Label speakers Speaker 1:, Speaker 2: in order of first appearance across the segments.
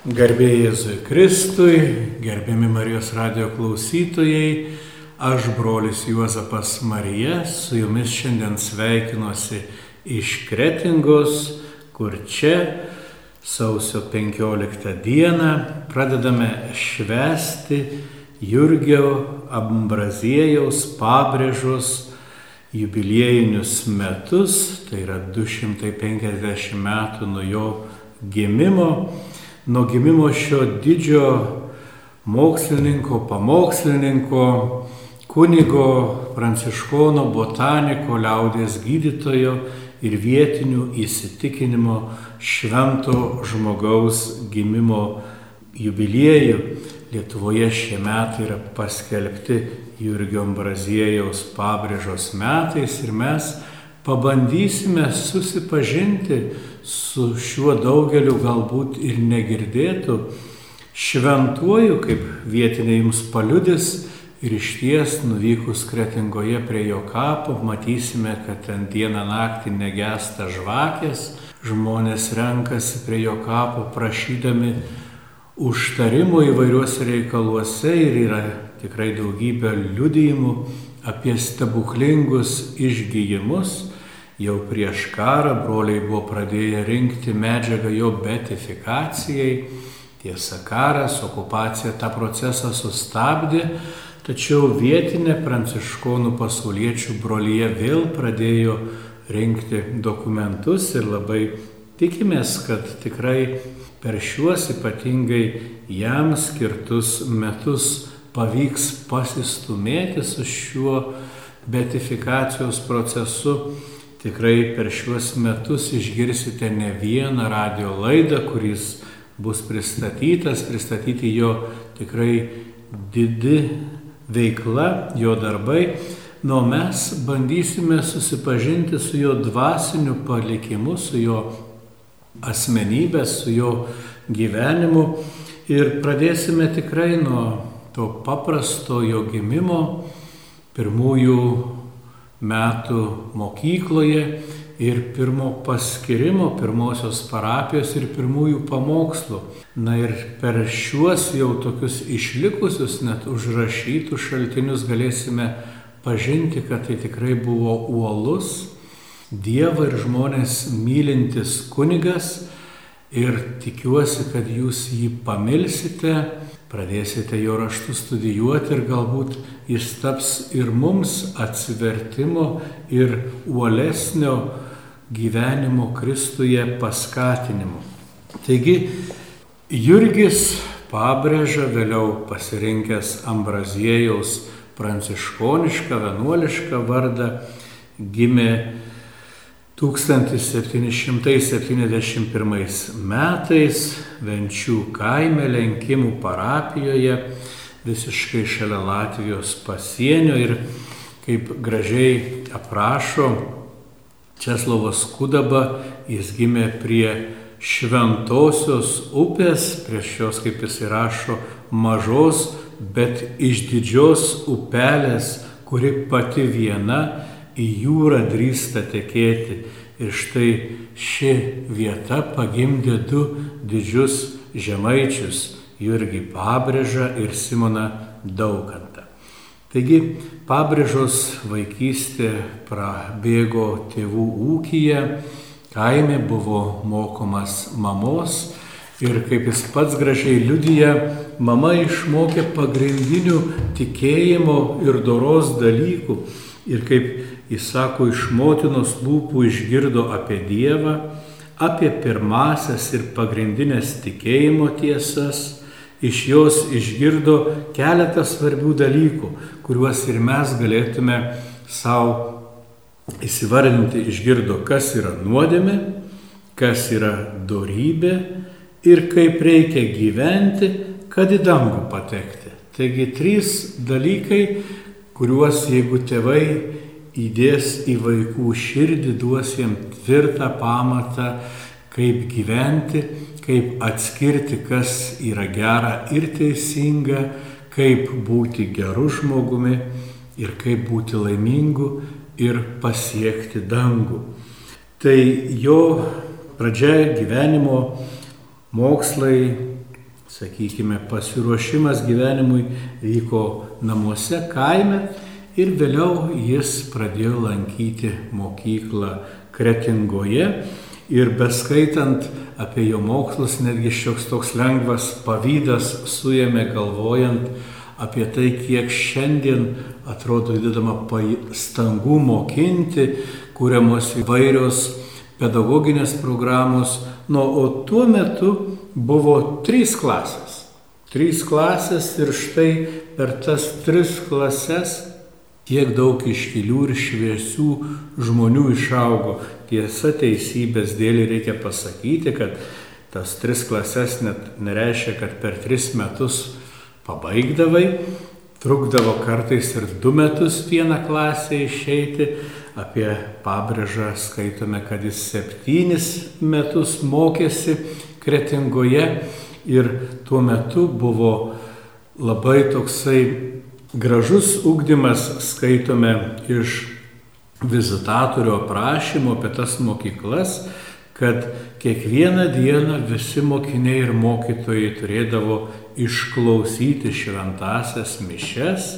Speaker 1: Garbėjai Jėzui Kristui, gerbiami Marijos radio klausytojai, aš brolis Juozapas Marija, su jumis šiandien sveikinuosi iš Kretingos, kur čia sausio 15 dieną pradedame švesti Jurgio Ambraziejaus pabrėžos jubiliejinius metus, tai yra 250 metų nuo jo gimimo nuo gimimo šio didžio mokslininko, pamokslininko, kunigo, pranciškono, botaniko, liaudės gydytojo ir vietinių įsitikinimo švento žmogaus gimimo jubiliejų. Lietuvoje šie metai yra paskelbti Jurgio Ambraziejaus pabrėžos metais ir mes pabandysime susipažinti su šiuo daugeliu galbūt ir negirdėtų šventuoju, kaip vietiniai jums paliudis. Ir iš ties nuvykus kretingoje prie jo kapo, matysime, kad ten dieną naktį negesta žvakės, žmonės renkasi prie jo kapo prašydami užtarimų įvairiuose reikaluose ir yra tikrai daugybė liudijimų apie stebuklingus išgyjimus Jau prieš karą broliai buvo pradėję rinkti medžiagą jo betifikacijai. Tiesa, karas, okupacija tą procesą sustabdė, tačiau vietinė pranciškonų pasauliečių brolyje vėl pradėjo rinkti dokumentus ir labai tikimės, kad tikrai per šiuos ypatingai jam skirtus metus pavyks pasistumėti su šiuo betifikacijos procesu Tikrai per šiuos metus išgirsite ne vieną radio laidą, kuris bus pristatytas, pristatyti jo tikrai didi veikla, jo darbai. Nu, mes bandysime susipažinti su jo dvasiniu palikimu, su jo asmenybė, su jo gyvenimu ir pradėsime tikrai nuo to paprasto jo gimimo, pirmųjų metų mokykloje ir pirmo paskirimo, pirmosios parapijos ir pirmųjų pamokslų. Na ir per šiuos jau tokius išlikusius, net užrašytus šaltinius galėsime pažinti, kad tai tikrai buvo uolus, Dievą ir žmonės mylintis kunigas ir tikiuosi, kad jūs jį pamilsite pradėsite jo raštus studijuoti ir galbūt jis taps ir mums atsivertimo ir uolesnio gyvenimo Kristuje paskatinimu. Taigi, Jurgis pabrėža vėliau pasirinkęs Ambraziejaus pranciškonišką, vienuolišką vardą, gimė 1771 metais Venčių kaime Lenkimų parapijoje, visiškai šalia Latvijos pasienio ir kaip gražiai aprašo Česlovas Kudaba, jis gimė prie šventosios upės, prieš jos, kaip jis įrašo, mažos, bet išdidžios upelės, kuri pati viena į jūrą drįsta tekėti. Ir štai ši vieta pagimdė du didžius žemaičius - Jurgį Pabrėžą ir Simoną Daukantą. Taigi Pabrėžos vaikystė prabėgo tėvų ūkyje, kaime buvo mokomas mamos ir kaip jis pats gražiai liudyja, mama išmokė pagrindinių tikėjimo ir doros dalykų. Ir kaip Jis sako, iš motinos lūpų išgirdo apie Dievą, apie pirmasias ir pagrindinės tikėjimo tiesas, iš jos išgirdo keletą svarbių dalykų, kuriuos ir mes galėtume savo įsivardinti, išgirdo, kas yra nuodėmė, kas yra dorybė ir kaip reikia gyventi, kad į dangų patekti. Taigi trys dalykai, kuriuos jeigu tėvai įdės į vaikų širdį, duos jiems tvirtą pamatą, kaip gyventi, kaip atskirti, kas yra gera ir teisinga, kaip būti geru žmogumi ir kaip būti laimingu ir pasiekti dangų. Tai jo pradžia gyvenimo mokslai sakykime, pasiruošimas gyvenimui vyko namuose, kaime ir vėliau jis pradėjo lankyti mokyklą Kretingoje. Ir beskaitant apie jo mokslus, netgi šioks toks lengvas pavydas suėmė galvojant apie tai, kiek šiandien atrodo įdedama pastangų mokinti, kūriamos įvairios pedagoginės programos, nu, o tuo metu buvo trys klasės. Trys klasės ir štai per tas tris klases tiek daug iškilių ir šviesių žmonių išaugo. Tiesa, teisybės dėlį reikia pasakyti, kad tas tris klases net nereiškia, kad per tris metus pabaigdavai, trukdavo kartais ir du metus vieną klasę išeiti. Apie pabrėžą skaitome, kad jis septynis metus mokėsi kretingoje ir tuo metu buvo labai toksai gražus ugdymas, skaitome iš vizitatorių aprašymo apie tas mokyklas, kad kiekvieną dieną visi mokiniai ir mokytojai turėdavo išklausyti šventasias mišes,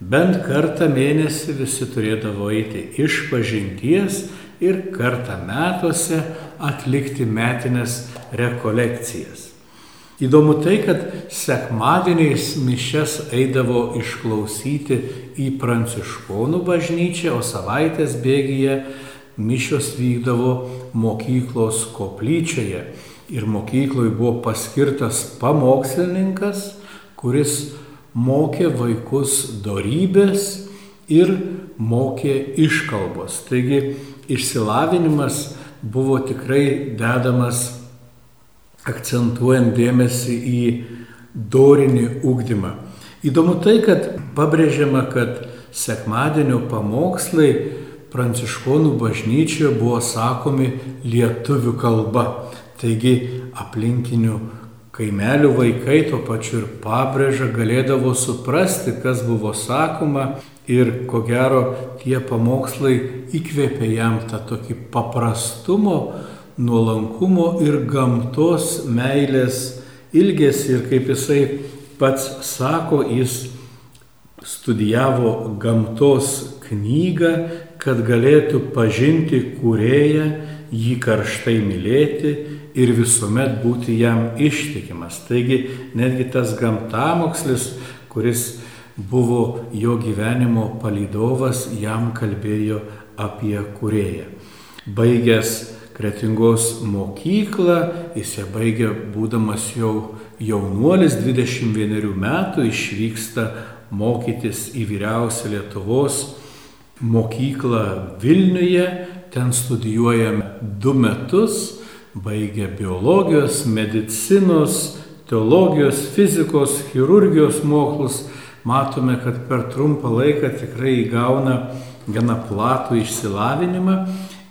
Speaker 1: bent kartą mėnesį visi turėdavo eiti iš pažinties ir kartą metuose atlikti metinės rekolekcijas. Įdomu tai, kad sekmadieniais mišes eidavo išklausyti į pranciškonų bažnyčią, o savaitės bėgyje mišios vykdavo mokyklos koplyčioje ir mokykloje buvo paskirtas pamokslininkas, kuris mokė vaikus darybės ir mokė iškalbos. Taigi išsilavinimas buvo tikrai dedamas akcentuojant dėmesį į dorinį ugdymą. Įdomu tai, kad pabrėžiama, kad sekmadienio pamokslai pranciškonų bažnyčioje buvo sakomi lietuvių kalba. Taigi aplinkinių kaimelių vaikai tuo pačiu ir pabrėžą galėdavo suprasti, kas buvo sakoma ir ko gero tie pamokslai įkvėpė jam tą tokį paprastumo, nuolankumo ir gamtos meilės ilgesį. Ir kaip jisai pats sako, jis studijavo gamtos knygą, kad galėtų pažinti kūrėją, jį karštai mylėti ir visuomet būti jam ištikimas. Taigi netgi tas gamtamokslis, kuris buvo jo gyvenimo palydovas, jam kalbėjo apie kurėją. Baigęs Kretingos mokyklą, jis ją baigė būdamas jau jaunuolis, 21 metų, išvyksta mokytis į vyriausią Lietuvos mokyklą Vilniuje, ten studijuojame du metus baigė biologijos, medicinos, teologijos, fizikos, chirurgijos mokslus, matome, kad per trumpą laiką tikrai įgauna gana platų išsilavinimą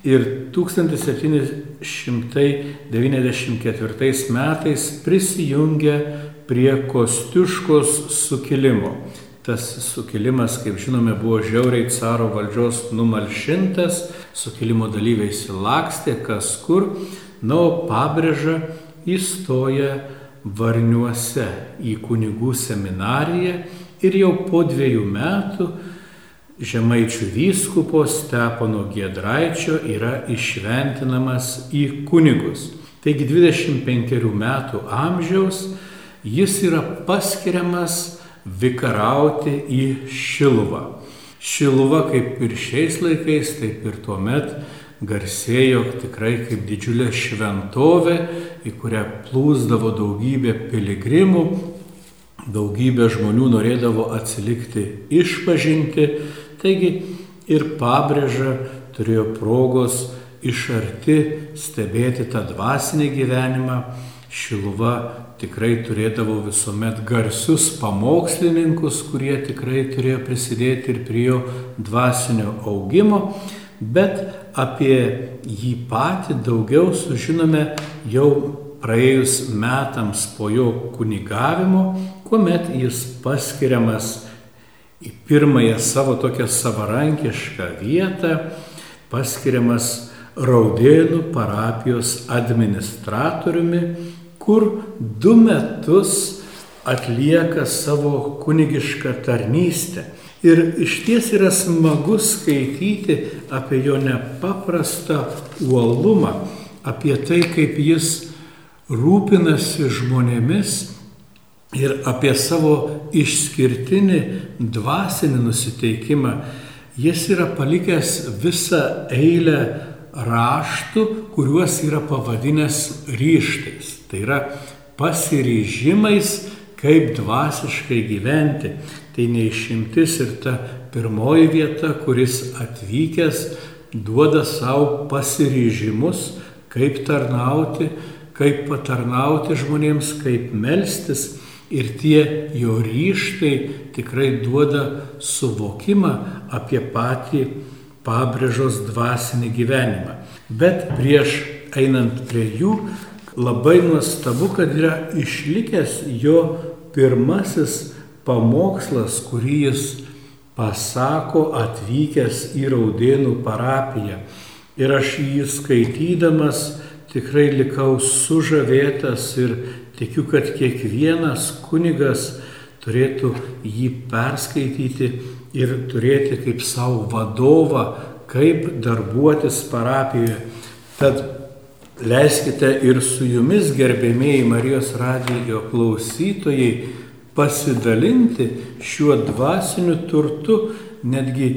Speaker 1: ir 1794 metais prisijungia prie Kostiuškos sukilimo. Tas sukilimas, kaip žinome, buvo žiauriai caro valdžios numalšintas, sukilimo dalyviai silakstė kas kur, Na, o pabrėža įstoja Varniuose į kunigų seminariją ir jau po dviejų metų Žemaičių vyskupo Stepono Giedraičio yra išventinamas į kunigus. Taigi 25 metų amžiaus jis yra paskiriamas vikarauti į Šiluvą. Šiluva kaip ir šiais laikais, taip ir tuo metu garsėjo tikrai kaip didžiulė šventovė, į kurią plūsdavo daugybė piligrimų, daugybė žmonių norėdavo atsilikti išpažinti, taigi ir pabrėža turėjo progos iš arti stebėti tą dvasinį gyvenimą. Šiluva tikrai turėdavo visuomet garsius pamokslininkus, kurie tikrai turėjo prisidėti ir prie jo dvasinio augimo bet apie jį patį daugiau sužinome jau praėjus metams po jo kunigavimo, kuomet jis paskiriamas į pirmąją savo tokią savarankišką vietą, paskiriamas Raudėnų parapijos administratoriumi kur du metus atlieka savo kunigišką tarnystę. Ir iš ties yra smagu skaityti apie jo nepaprastą uolumą, apie tai, kaip jis rūpinasi žmonėmis ir apie savo išskirtinį dvasinį nusiteikimą. Jis yra palikęs visą eilę raštų, kuriuos yra pavadinęs ryštais. Tai yra pasiryžimais, kaip dvasiškai gyventi. Tai neišimtis ir ta pirmoji vieta, kuris atvykęs duoda savo pasiryžimus, kaip tarnauti, kaip patarnauti žmonėms, kaip melstis. Ir tie jo ryštai tikrai duoda suvokimą apie patį pabrėžos dvasinį gyvenimą. Bet prieš einant prie jų, labai nuostabu, kad yra išlikęs jo pirmasis pamokslas, kurį jis pasako atvykęs į Raudėnų parapiją. Ir aš jį skaitydamas tikrai likau sužavėtas ir tikiu, kad kiekvienas kunigas turėtų jį perskaityti ir turėti kaip savo vadovą, kaip darbuotis parapijoje. Tad leiskite ir su jumis, gerbėmėjai Marijos radijo klausytojai, pasidalinti šiuo dvasiniu turtu, netgi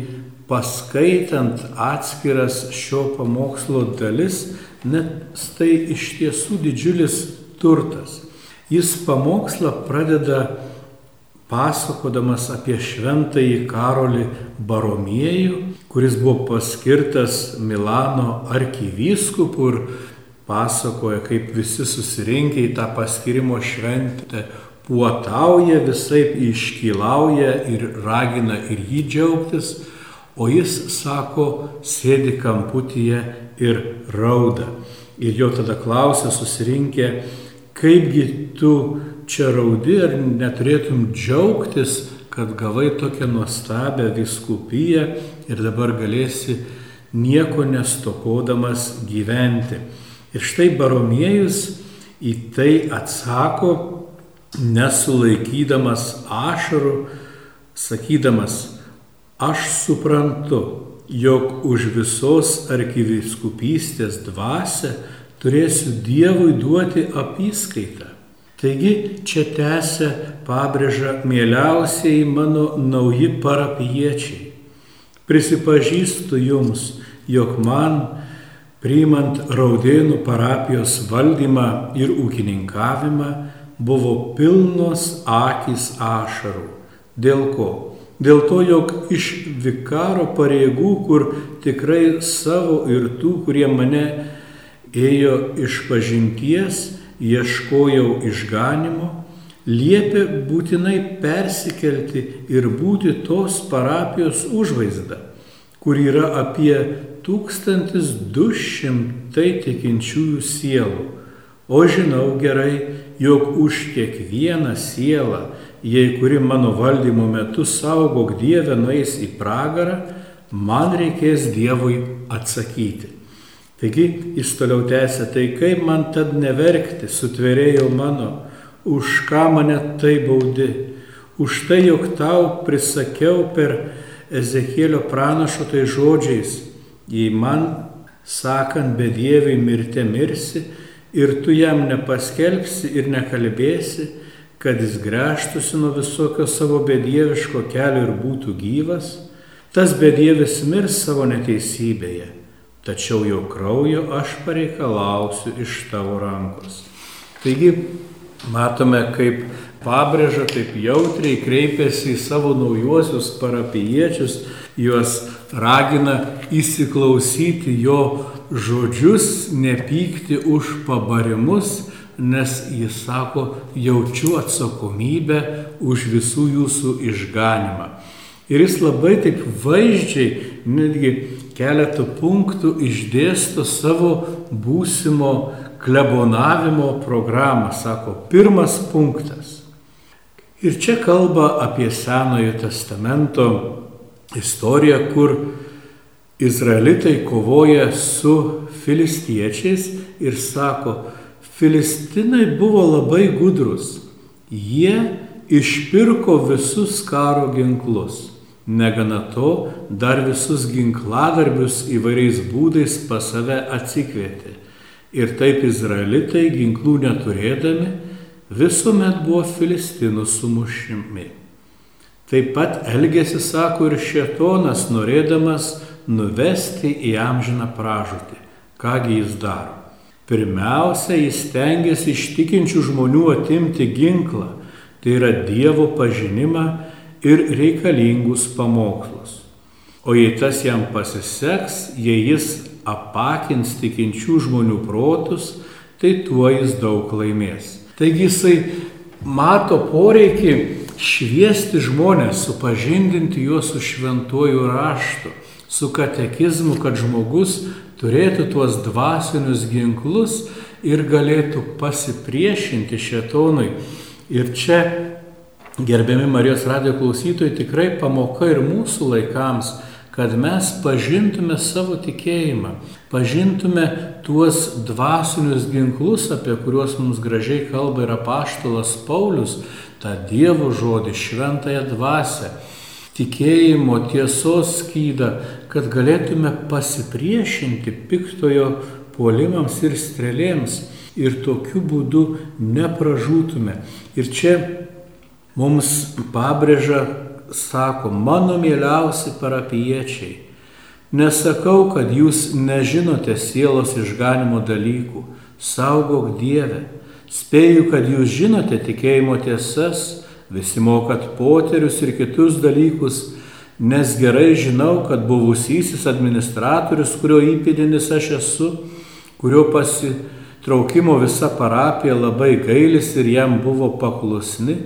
Speaker 1: paskaitant atskiras šio pamokslo dalis, nes tai iš tiesų didžiulis turtas. Jis pamokslą pradeda pasakodamas apie šventąjį Karolį Baromiejų, kuris buvo paskirtas Milano arkivyskupu ir pasakoja, kaip visi susirinkę į tą paskirimo šventę puotauja, visai iškylauja ir ragina ir jį džiaugtis, o jis sako, sėdi kamputyje ir rauda. Ir jo tada klausia susirinkę, kaipgi tu čia raudi, ar neturėtum džiaugtis, kad gavai tokią nuostabią viskupiją ir dabar galėsi nieko nestokodamas gyventi. Ir štai baromiejus į tai atsako, nesulaikydamas ašarų, sakydamas, aš suprantu, jog už visos arkiviskupystės dvasę turėsiu Dievui duoti apyskaitą. Taigi čia tęsia pabrėža mieliausiai mano nauji parapiečiai. Prisipažįstu jums, jog man, priimant Raudėnų parapijos valdymą ir ūkininkavimą, buvo pilnos akis ašarų. Dėl ko? Dėl to, jog iš vikaro pareigų, kur tikrai savo ir tų, kurie mane ėjo iš pažinties, ieškojau išganimo, liepė būtinai persikelti ir būti tos parapijos užvaizda, kur yra apie 1200 tikinčiųjų sielų. O žinau gerai, jog už kiekvieną sielą, jei kuri mano valdymo metu saugok Dievę nueis į pragarą, man reikės Dievui atsakyti. Taigi jis toliau tęsė, tai kaip man tad neverkti, sutverėjau mano, už ką mane tai baudi, už tai, jog tau prisakiau per Ezekėlio pranašo tai žodžiais, jei man sakant bedieviai mirti mirsi ir tu jam nepaskelbsi ir nekalbėsi, kad jis gręžtųsi nuo visokio savo bedieviško kelio ir būtų gyvas, tas bedievis mirs savo neteisybėje tačiau jo kraujo aš pareikalausiu iš tavo rankos. Taigi matome, kaip pabrėža, taip jautriai kreipiasi į savo naujuosius parapiečius, juos ragina įsiklausyti jo žodžius, nepykti už pabarimus, nes jis sako, jaučiu atsakomybę už visų jūsų išganimą. Ir jis labai taip vaizdžiai, netgi keletą punktų išdėsto savo būsimo klebonavimo programą. Sako, pirmas punktas. Ir čia kalba apie Senojo testamento istoriją, kur Izraelitai kovoja su filistiečiais ir sako, Filistinai buvo labai gudrus. Jie išpirko visus karo ginklus. Negana to, dar visus ginkladarbius įvairiais būdais pas save atsikvietė. Ir taip izraelitai ginklų neturėdami visuomet buvo filistinų sumušimi. Taip pat elgesi, sako ir šetonas, norėdamas nuvesti į amžiną pražūtį. Kągi jis daro? Pirmiausia, jis tengiasi iš tikinčių žmonių atimti ginklą, tai yra Dievo pažinimą ir reikalingus pamokslus. O jei tas jam pasiseks, jei jis apakins tikinčių žmonių protus, tai tuo jis daug laimės. Taigi jisai mato poreikį šviesti žmonės, supažindinti juos su šventuoju raštu, su katekizmu, kad žmogus turėtų tuos dvasinius ginklus ir galėtų pasipriešinti šetonui. Ir čia Gerbiami Marijos radijo klausytojai, tikrai pamoka ir mūsų laikams, kad mes pažintume savo tikėjimą, pažintume tuos dvasinius ginklus, apie kuriuos mums gražiai kalba ir apaštalas Paulius, tą Dievo žodį, šventąją dvasę, tikėjimo tiesos skydą, kad galėtume pasipriešinti piktojo puolimams ir strėlėms. Ir tokiu būdu nepražūtume. Ir čia mums pabrėža, sako, mano mieliausi parapiečiai, nesakau, kad jūs nežinote sielos išganimo dalykų, saugok Dievę, spėju, kad jūs žinote tikėjimo tiesas, visi mokat poterius ir kitus dalykus, nes gerai žinau, kad buvusysis administratorius, kurio įpėdinis aš esu, kurio pasitraukimo visa parapija labai gailis ir jam buvo paklusni,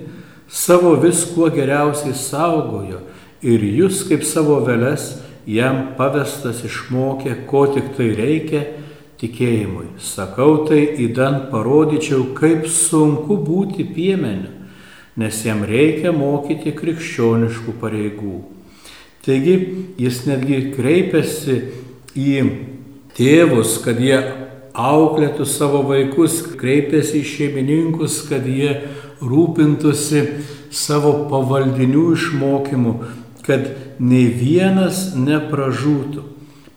Speaker 1: savo viskuo geriausiai saugojo ir jūs kaip savo veles jam pavestas išmokė, ko tik tai reikia tikėjimui. Sakau tai įdant parodyčiau, kaip sunku būti piemeniu, nes jam reikia mokyti krikščioniškų pareigų. Taigi jis netgi kreipiasi į tėvus, kad jie auklėtų savo vaikus, kreipiasi į šeimininkus, kad jie rūpintųsi savo pavaldinių išmokymu, kad nei vienas nepražūtų.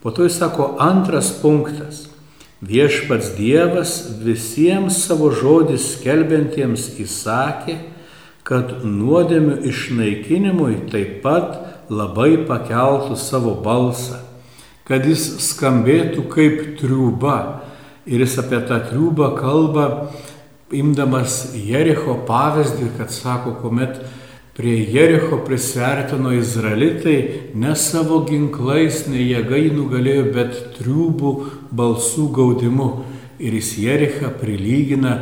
Speaker 1: Po to jis sako antras punktas. Viešpats Dievas visiems savo žodį skelbiantiems įsakė, kad nuodėmių išnaikinimui taip pat labai pakeltų savo balsą, kad jis skambėtų kaip triuba. Ir jis apie tą triubą kalba imdamas Jericho pavyzdį, kad sako, kuomet prie Jericho prisvertino izraelitai, ne savo ginklais, ne jėgai nugalėjo, bet triubų balsų gaudimu. Ir jis Jerichą prilygina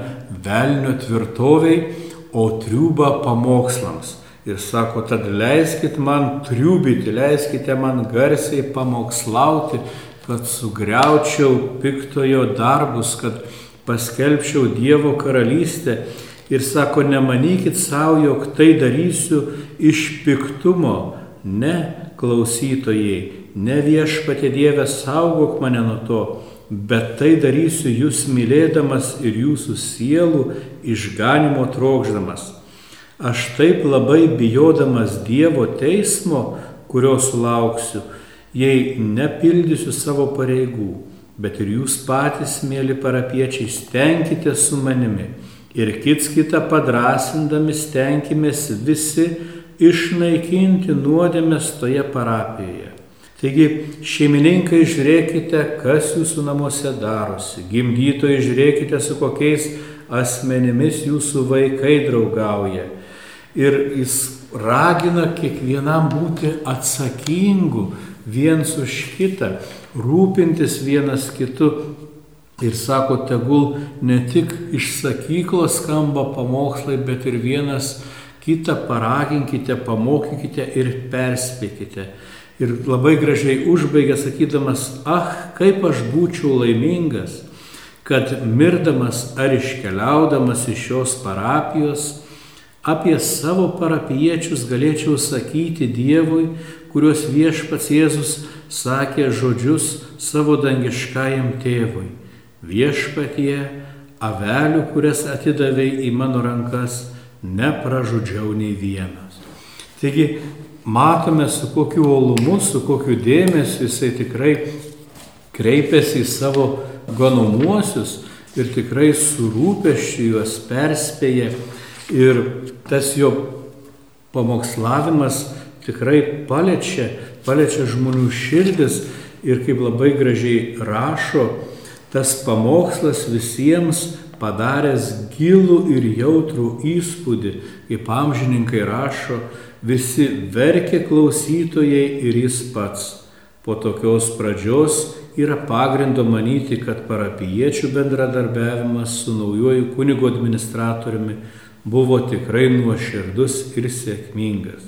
Speaker 1: velnio tvirtoviai, o triubą pamokslams. Ir sako, tad leiskit man triubyti, leiskite man garsiai pamokslauti, kad sugriaučiau piktojo darbus, kad paskelbčiau Dievo karalystę ir sako, nemanykit savo, jog tai darysiu iš piktumo, ne klausytojai, ne viešpatė Dieve saugok mane nuo to, bet tai darysiu jūs mylėdamas ir jūsų sielų išganimo trokšdamas. Aš taip labai bijodamas Dievo teismo, kurio sulauksiu, jei nepildysiu savo pareigų bet ir jūs patys, mėly parapiečiai, stenkite su manimi ir kits kitą padrasindami stenkimės visi išnaikinti nuodėmės toje parapijoje. Taigi, šeimininkai, žiūrėkite, kas jūsų namuose darosi. Gimdytojai, žiūrėkite, su kokiais asmenimis jūsų vaikai draugauja. Ir jis ragina kiekvienam būti atsakingu viens už kitą rūpintis vienas kitu. Ir sako, tegul ne tik iš sakyklos skamba pamokslai, bet ir vienas kitą paraginkite, pamokykite ir perspėkite. Ir labai gražiai užbaigė sakydamas, ah, kaip aš būčiau laimingas, kad mirdamas ar iškeliaudamas iš šios parapijos, apie savo parapiečius galėčiau sakyti Dievui, kuriuos viešpats Jėzus sakė žodžius savo dangiškajam tėvui. Viešpatie, avelių, kurias atidavėjai į mano rankas, nepražudžiau nei vienas. Taigi matome, su kokiu uolumu, su kokiu dėmesiu jisai tikrai kreipiasi į savo ganomuosius ir tikrai surūpeščiu juos perspėja. Ir tas jo pamokslavimas tikrai paliečia, paliečia žmonių širdis ir kaip labai gražiai rašo, tas pamokslas visiems padaręs gilų ir jautrų įspūdį, kaip amžininkai rašo, visi verkė klausytojai ir jis pats. Po tokios pradžios yra pagrindo manyti, kad parapiečių bendradarbiavimas su naujoju kunigo administratoriumi buvo tikrai nuoširdus ir sėkmingas.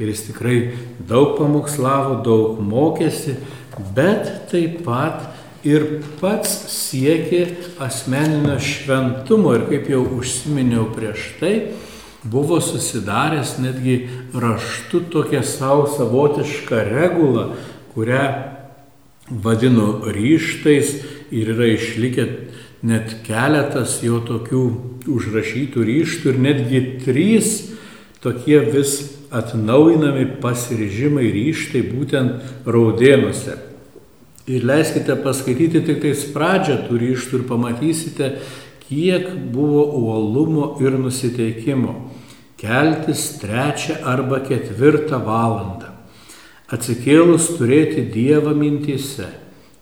Speaker 1: Ir jis tikrai daug pamokslavo, daug mokėsi, bet taip pat ir pats siekė asmeninio šventumo ir kaip jau užsiminiau prieš tai, buvo susidaręs netgi raštu tokią savo savotišką regulą, kurią vadino ryštais ir yra išlikę net keletas jo tokių užrašytų ryštų ir netgi trys tokie vis atnaujinami pasiryžimai ryštai būtent raudėnuose. Ir leiskite paskaityti tik tais pradžią tų ryštų ir pamatysite, kiek buvo uolumo ir nusiteikimo. Keltis trečią arba ketvirtą valandą. Atsikėlus turėti Dievą mintise,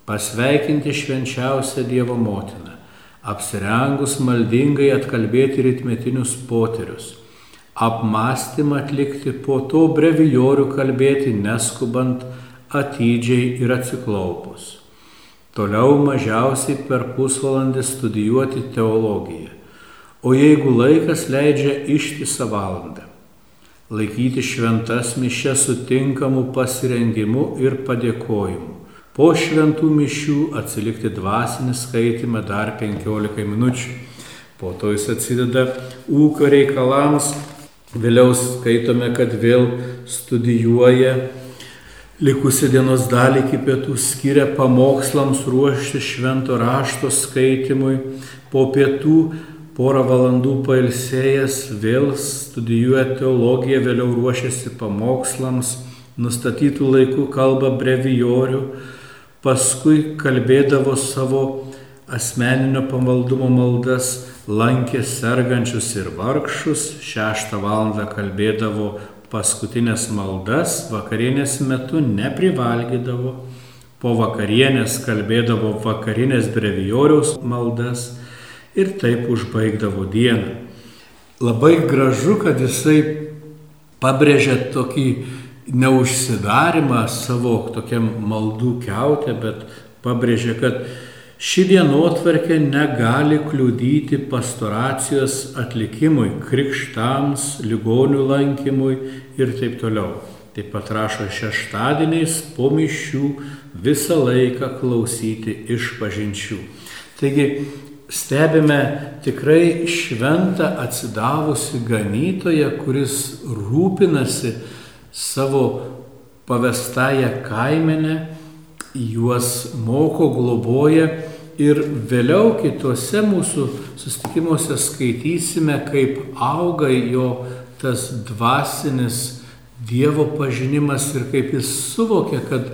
Speaker 1: pasveikinti švenčiausią Dievo motiną, apsirengus maldingai atkalbėti ritmetinius poterius apmąstymą atlikti, po to brevijorių kalbėti neskubant, atidžiai ir atsiklaupus. Toliau mažiausiai per pusvalandį studijuoti teologiją, o jeigu laikas leidžia ištisą valandą, laikyti šventas mišes sutinkamų pasirengimų ir padėkojimų. Po šventų mišių atsilikti dvasinį skaitimą dar 15 minučių. Po to jis atsideda ūkio reikalams Vėliau skaitome, kad vėl studijuoja, likusią dienos dalį iki pietų skiria pamokslams ruošti švento rašto skaitimui, po pietų porą valandų pailsėjęs vėl studijuoja teologiją, vėliau ruošiasi pamokslams, nustatytų laikų kalba brevijorių, paskui kalbėdavo savo asmeninio pamaldumo maldas lankė sergančius ir vargšus, šeštą valandą kalbėdavo paskutinės maldas, vakarienės metu neprivalgydavo, po vakarienės kalbėdavo vakarinės brevijoriaus maldas ir taip užbaigdavo dieną. Labai gražu, kad jisai pabrėžia tokį neužsidarimą savo tokiam maldų keutę, bet pabrėžia, kad Ši dienotvarkė negali kliudyti pastoracijos atlikimui, krikštams, ligonių lankymui ir taip toliau. Taip pat rašo šeštadieniais po mišių visą laiką klausyti iš pažinčių. Taigi stebime tikrai šventą atsidavusi ganytoją, kuris rūpinasi savo pavestąją kaimenę, juos moko, globoja Ir vėliau kitose mūsų susitikimuose skaitysime, kaip auga jo tas dvasinis Dievo pažinimas ir kaip jis suvokia, kad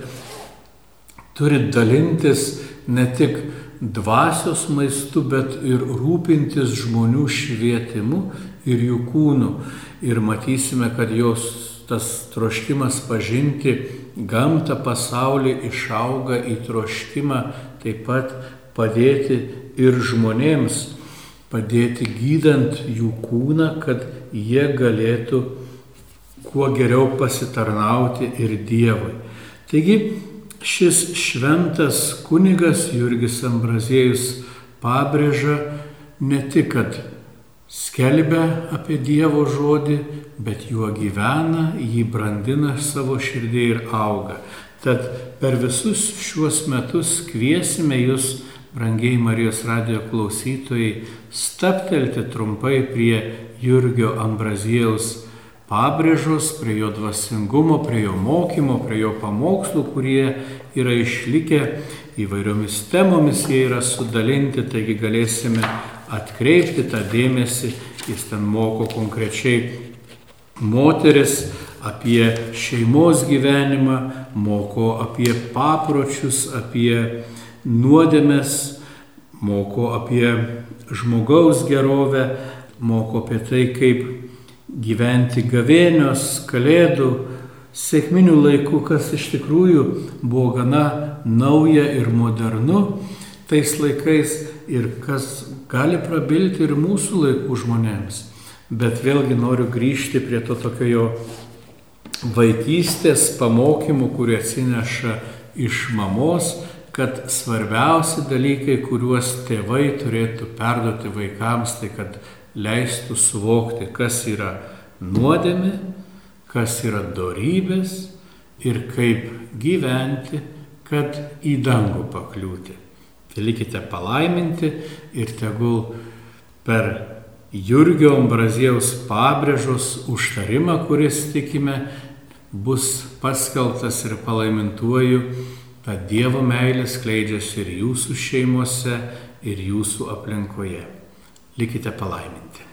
Speaker 1: turi dalintis ne tik dvasios maistu, bet ir rūpintis žmonių švietimu ir jų kūnu. Ir matysime, kad jos tas troškimas pažinti gamtą, pasaulį išauga į troškimą taip pat padėti ir žmonėms, padėti gydant jų kūną, kad jie galėtų kuo geriau pasitarnauti ir Dievui. Taigi šis šventas kunigas Jurgis Ambraziejus pabrėža ne tik, kad skelbia apie Dievo žodį, bet juo gyvena, jį brandina savo širdį ir auga. Tad per visus šiuos metus kviesime jūs brangiai Marijos radijo klausytojai, staptelti trumpai prie Jurgio Ambraziejaus pabrėžos, prie jo dvasingumo, prie jo mokymo, prie jo pamokslų, kurie yra išlikę įvairiomis temomis, jie yra sudalinti, taigi galėsime atkreipti tą dėmesį, jis ten moko konkrečiai moteris, apie šeimos gyvenimą, moko apie papročius, apie nuodėmes, moko apie žmogaus gerovę, moko apie tai, kaip gyventi gavėnios, kalėdų, sėkminių laikų, kas iš tikrųjų buvo gana nauja ir modernu tais laikais ir kas gali prabilti ir mūsų laikų žmonėms. Bet vėlgi noriu grįžti prie to tokio jo vaikystės pamokymų, kurie atsineša iš mamos, kad svarbiausi dalykai, kuriuos tėvai turėtų perduoti vaikams, tai kad leistų suvokti, kas yra nuodėmė, kas yra dorybės ir kaip gyventi, kad į dangų pakliūti. Tai likite palaiminti ir tegul per Jurgio Ambrazijaus pabrėžos užtarimą, kuris tikime, bus paskeltas ir palaimintuoju, ta Dievo meilė skleidžiasi ir jūsų šeimose, ir jūsų aplinkoje. Likite palaiminti.